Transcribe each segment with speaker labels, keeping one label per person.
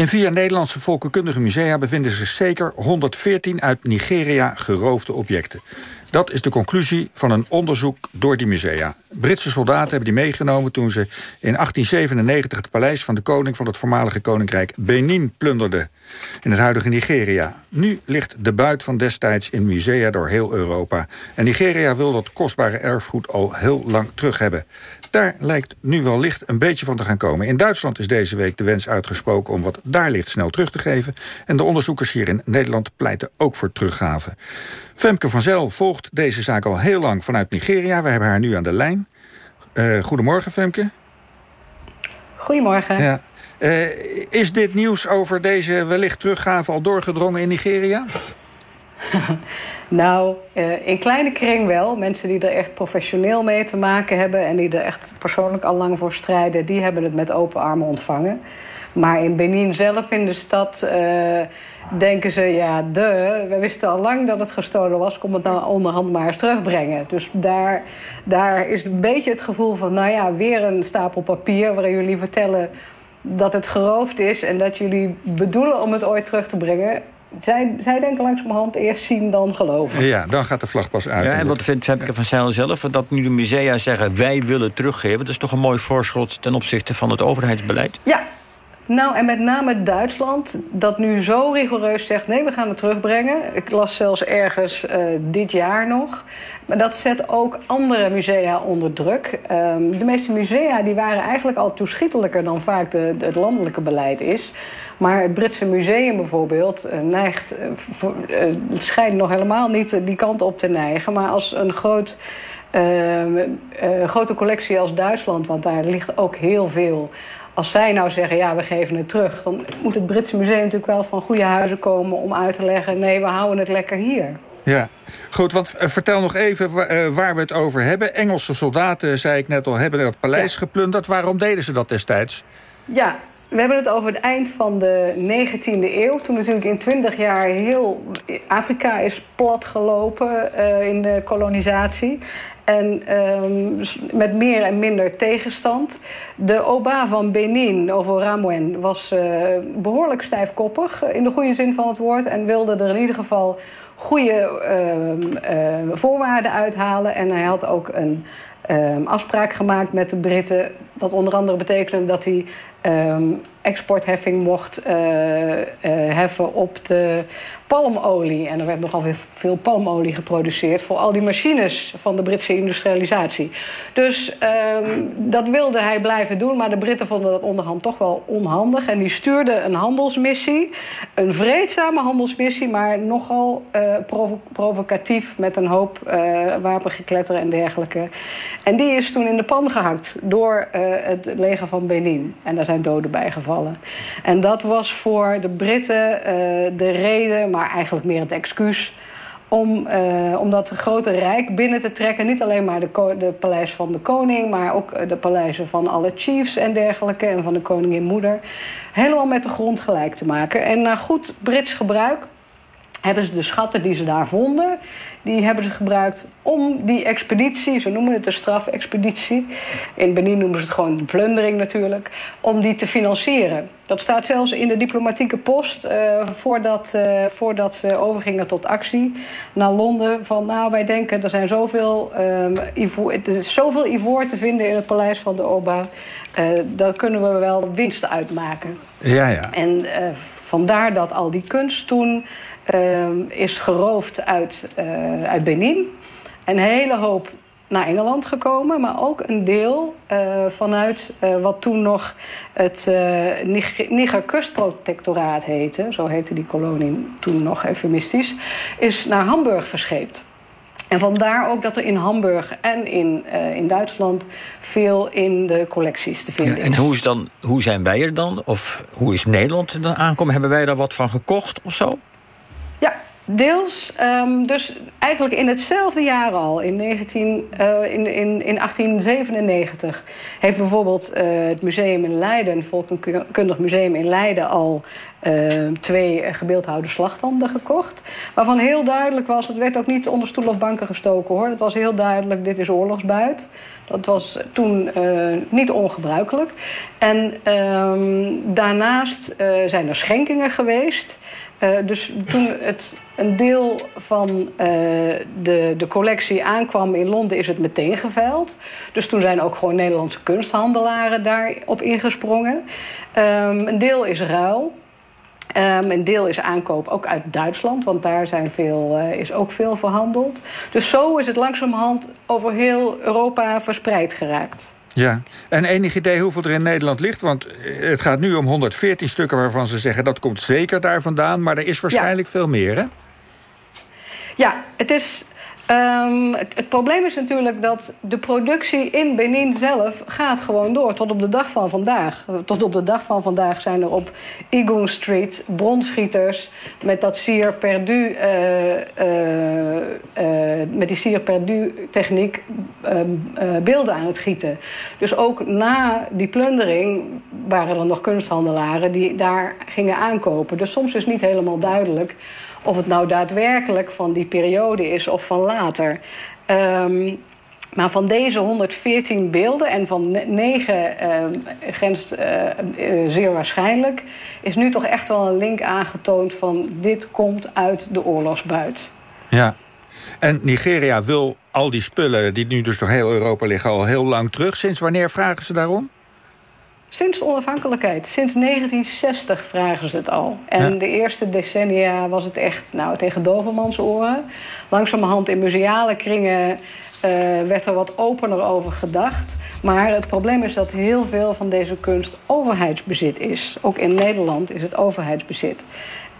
Speaker 1: In vier Nederlandse volkenkundige musea bevinden zich zeker 114 uit Nigeria geroofde objecten. Dat is de conclusie van een onderzoek door die musea. Britse soldaten hebben die meegenomen toen ze in 1897 het paleis van de koning van het voormalige koninkrijk Benin plunderden. In het huidige Nigeria. Nu ligt de buit van destijds in musea door heel Europa. En Nigeria wil dat kostbare erfgoed al heel lang terug hebben. Daar lijkt nu wel licht een beetje van te gaan komen. In Duitsland is deze week de wens uitgesproken om wat daar ligt snel terug te geven. En de onderzoekers hier in Nederland pleiten ook voor teruggave. Femke van Zel volgt deze zaak al heel lang vanuit Nigeria. We hebben haar nu aan de lijn. Uh, goedemorgen, Femke.
Speaker 2: Goedemorgen. Ja.
Speaker 1: Uh, is dit nieuws over deze wellicht teruggave al doorgedrongen in Nigeria?
Speaker 2: nou, uh, in kleine kring wel. Mensen die er echt professioneel mee te maken hebben... en die er echt persoonlijk al lang voor strijden... die hebben het met open armen ontvangen. Maar in Benin zelf, in de stad, uh, denken ze... ja, de, we wisten al lang dat het gestolen was... kom het nou onderhand maar eens terugbrengen. Dus daar, daar is een beetje het gevoel van... nou ja, weer een stapel papier waarin jullie vertellen dat het geroofd is... en dat jullie bedoelen om het ooit terug te brengen zij, zij denken langzamerhand eerst zien dan geloven.
Speaker 1: Ja, dan gaat de vlag pas uit.
Speaker 3: Ja, en wat vindt Femke van Zijl zelf? Dat nu de musea zeggen wij willen teruggeven... dat is toch een mooi voorschot ten opzichte van het overheidsbeleid?
Speaker 2: Ja, nou, en met name Duitsland, dat nu zo rigoureus zegt... nee, we gaan het terugbrengen. Ik las zelfs ergens uh, dit jaar nog. Maar dat zet ook andere musea onder druk. Um, de meeste musea die waren eigenlijk al toeschietelijker... dan vaak het landelijke beleid is. Maar het Britse museum bijvoorbeeld uh, neigt... Uh, schijnt nog helemaal niet die kant op te neigen. Maar als een groot... Uh, grote collectie als Duitsland, want daar ligt ook heel veel als zij nou zeggen, ja, we geven het terug... dan moet het Britse museum natuurlijk wel van goede huizen komen... om uit te leggen, nee, we houden het lekker hier.
Speaker 1: Ja, goed, want eh, vertel nog even eh, waar we het over hebben. Engelse soldaten, zei ik net al, hebben het paleis geplunderd. Waarom deden ze dat destijds?
Speaker 2: Ja, we hebben het over het eind van de 19e eeuw. Toen natuurlijk in 20 jaar heel Afrika is platgelopen uh, in de kolonisatie. En um, met meer en minder tegenstand. De Oba van Benin, Ovo Ramwen, was uh, behoorlijk stijfkoppig in de goede zin van het woord. En wilde er in ieder geval goede uh, voorwaarden uithalen. En hij had ook een um, afspraak gemaakt met de Britten. Dat onder andere betekende dat hij um, exportheffing mocht uh, heffen op de palmolie. En er werd nogal veel palmolie geproduceerd voor al die machines van de Britse industrialisatie. Dus um, dat wilde hij blijven doen, maar de Britten vonden dat onderhand toch wel onhandig. En die stuurden een handelsmissie, een vreedzame handelsmissie, maar nogal provo provocatief met een hoop uh, wapengekletter en dergelijke. En die is toen in de pan gehakt door het leger van Benin. En daar zijn doden bijgevallen. En dat was voor de Britten de reden maar eigenlijk meer het excuus om, uh, om dat grote rijk binnen te trekken. Niet alleen maar de, de paleis van de koning, maar ook eh, de paleizen van alle chiefs en dergelijke. En van de koningin moeder. Helemaal met de grond gelijk te maken. En naar goed Brits gebruik hebben ze de schatten die ze daar vonden die hebben ze gebruikt om die expeditie, zo noemen het de strafexpeditie. In Benin noemen ze het gewoon de plundering natuurlijk, om die te financieren. Dat staat zelfs in de diplomatieke post uh, voordat, uh, voordat ze overgingen tot actie naar Londen. Van nou, wij denken er zijn zoveel, um, ivoor, er is zoveel ivoor te vinden in het paleis van de Oba. Uh, daar kunnen we wel winst uitmaken.
Speaker 1: Ja, ja.
Speaker 2: En vandaar dat al die kunst toen is geroofd uit, uh, uit Benin. Een hele hoop naar Engeland gekomen, maar ook een deel uh, vanuit uh, wat toen nog het uh, Niger Kustprotectoraat heette, zo heette die kolonie toen nog eufemistisch, is naar Hamburg verscheept. En vandaar ook dat er in Hamburg en in, in Duitsland veel in de collecties te vinden
Speaker 3: ja, en hoe, is dan, hoe zijn wij er dan? Of hoe is Nederland er dan aankomen? Hebben wij daar wat van gekocht of zo?
Speaker 2: Deels, um, dus eigenlijk in hetzelfde jaar al, in, 19, uh, in, in, in 1897, heeft bijvoorbeeld uh, het museum in Leiden, het Volkenkundig Museum in Leiden, al uh, twee gebeeldhouwde slachtanden gekocht. Waarvan heel duidelijk was, het werd ook niet onder stoel of banken gestoken hoor. Het was heel duidelijk, dit is oorlogsbuit. Dat was toen niet ongebruikelijk. En um, daarnaast zijn er schenkingen geweest. Uh, dus toen het een deel van uh, de, de collectie aankwam in Londen, is het meteen geveild. Dus toen zijn ook gewoon Nederlandse kunsthandelaren daarop ingesprongen. Um, een deel is ruil. Um, een deel is aankoop ook uit Duitsland, want daar zijn veel, uh, is ook veel verhandeld. Dus zo is het langzamerhand over heel Europa verspreid geraakt.
Speaker 1: Ja, en enig idee hoeveel er in Nederland ligt? Want het gaat nu om 114 stukken waarvan ze zeggen dat komt zeker daar vandaan. Maar er is waarschijnlijk veel meer, hè?
Speaker 2: Ja, het is Um, het, probleem is natuurlijk dat de productie in Benin zelf gaat gewoon door tot op de dag van vandaag. Tot op de dag van vandaag zijn er op Igung Street bronschieters met dat sier uh, uh, uh, met die sier perdu techniek beelden aan het gieten. Dus ook na die plundering waren er nog kunsthandelaren die daar gingen aankopen. Dus soms is niet helemaal duidelijk of het nou daadwerkelijk van die periode is of van later. Um, maar van deze 114 beelden en van 9 uh, grenst uh, uh, zeer waarschijnlijk, is nu toch echt wel een link aangetoond van dit komt uit de oorlogsbuit.
Speaker 1: Ja, en Nigeria wil al die spullen die nu dus door heel Europa liggen al heel lang terug. Sinds wanneer vragen ze daarom?
Speaker 2: Sinds de onafhankelijkheid. Sinds 1960 vragen ze het al. En ja. de eerste decennia was het echt nou, tegen dovermans oren. Langzamerhand in museale kringen uh, werd er wat opener over gedacht. Maar het probleem is dat heel veel van deze kunst overheidsbezit is. Ook in Nederland is het overheidsbezit.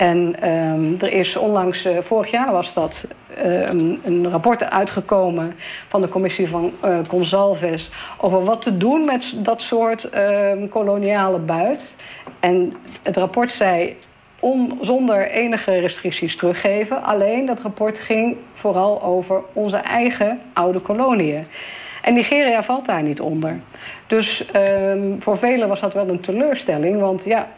Speaker 2: En um, er is onlangs, uh, vorig jaar was dat, uh, een, rapport uitgekomen van de commissie van uh, Consalves over wat te doen met dat soort ehm, koloniale buit. En het rapport zei on, zonder enige restricties teruggeven. Alleen dat rapport ging vooral over onze eigen oude koloniën. En Nigeria valt daar niet onder. Dus um, voor velen was dat wel een teleurstelling. Want ja,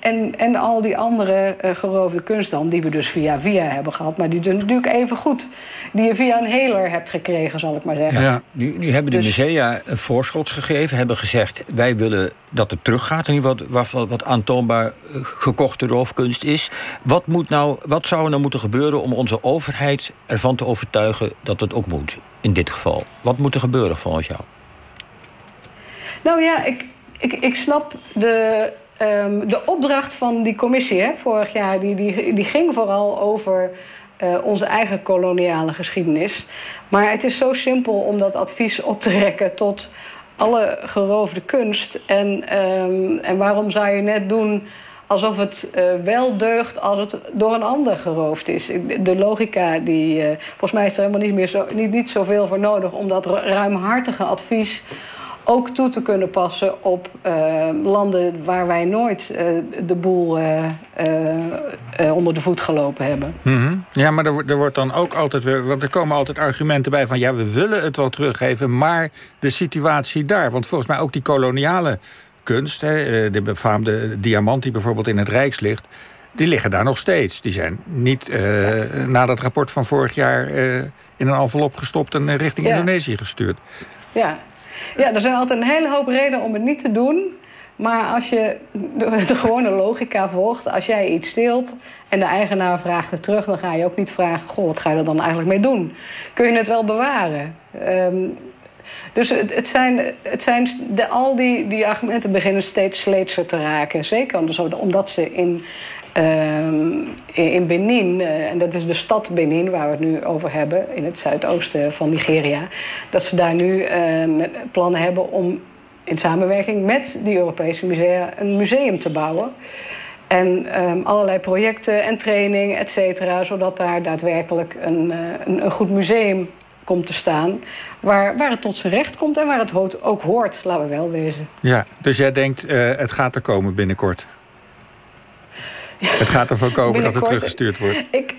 Speaker 2: en, en al die andere uh, geroofde kunst dan, die we dus via via hebben gehad. Maar die doen natuurlijk even goed. Die je via een heler hebt gekregen, zal ik maar zeggen.
Speaker 3: Ja, nu, nu hebben de dus, musea een voorschot gegeven. Hebben gezegd, wij willen dat het teruggaat. En wat, wat, wat aantoonbaar uh, gekochte roofkunst is. Wat, moet nou, wat zou er nou moeten gebeuren om onze overheid ervan te overtuigen dat het ook moet? In dit geval. Wat moet er gebeuren volgens jou?
Speaker 2: Nou ja, ik, ik, ik snap de Um, de opdracht van die commissie hè, vorig jaar die, die, die ging vooral over uh, onze eigen koloniale geschiedenis. Maar het is zo simpel om dat advies op te rekken tot alle geroofde kunst. En, um, en waarom zou je net doen alsof het uh, wel deugt als het door een ander geroofd is. De logica, die, uh, volgens mij is er helemaal niet, meer zo, niet, niet zoveel voor nodig om dat ruimhartige advies ook toe te kunnen passen op uh, landen waar wij nooit uh, de boel uh, onder de voet gelopen hebben.
Speaker 1: Mm -hmm. Ja, maar er, er, wordt dan ook altijd weer. Want er komen altijd argumenten bij van ja, we willen het wel teruggeven, maar de situatie daar. Want volgens mij ook die koloniale kunst, hè, de befaamde diamant die bijvoorbeeld in het Rijks ligt. Die liggen daar nog steeds. Die zijn niet ja. na dat rapport van vorig jaar in een envelop gestopt en richting ja. Indonesië gestuurd.
Speaker 2: Ja, ja, er zijn altijd een hele hoop redenen om het niet te doen. Maar als je de, gewone logica volgt, als jij iets steelt en de eigenaar vraagt het terug, dan ga je ook niet vragen: Goh, wat ga je er dan eigenlijk mee doen? Kun je het wel bewaren? Um, dus het, het, zijn, het zijn de, al die, die argumenten beginnen steeds sleetser te raken. Zeker omdat ze in in Benin, uh, en dat is de stad Benin waar we het nu over hebben, in het zuidoosten van Nigeria, dat ze daar nu uh, plannen hebben om in samenwerking met die Europese musea een museum te bouwen. En um, allerlei projecten en training, et cetera, zodat daar daadwerkelijk een, eh, een, een, goed museum komt te staan. Waar, waar het tot zijn recht komt en waar het ook hoort, laten we wel wezen.
Speaker 1: Ja, dus jij denkt, het gaat er komen binnenkort? Het gaat ervan komen dat het teruggestuurd wordt.
Speaker 2: Ik,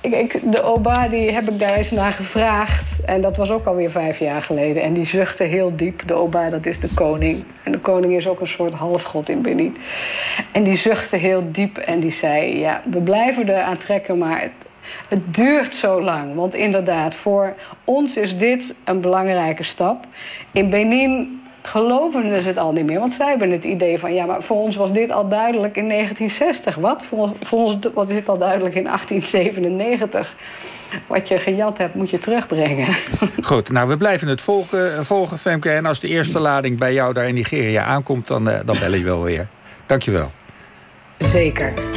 Speaker 2: ik, de Oba die heb ik daar eens naar gevraagd. En dat was ook alweer vijf jaar geleden. En die zuchtte heel diep. De Oba, dat is de koning. En de koning is ook een soort halfgod in Benin. En die zuchtte heel diep en die zei... ja, we blijven er aan trekken, maar het, het duurt zo lang. Want inderdaad, voor ons is dit een belangrijke stap. In Benin geloven ze het al niet meer. Want zij hebben het idee van, ja, maar voor ons was dit al duidelijk in 1960. Wat? Voor, voor ons was dit al duidelijk in 1897. Wat je gejat hebt, moet je terugbrengen.
Speaker 1: Goed, nou, we blijven het volgen, volgen Femke. En als de eerste lading bij jou daar in Nigeria aankomt, dan, uh, dan bellen je wel weer. Dankjewel.
Speaker 2: Zeker.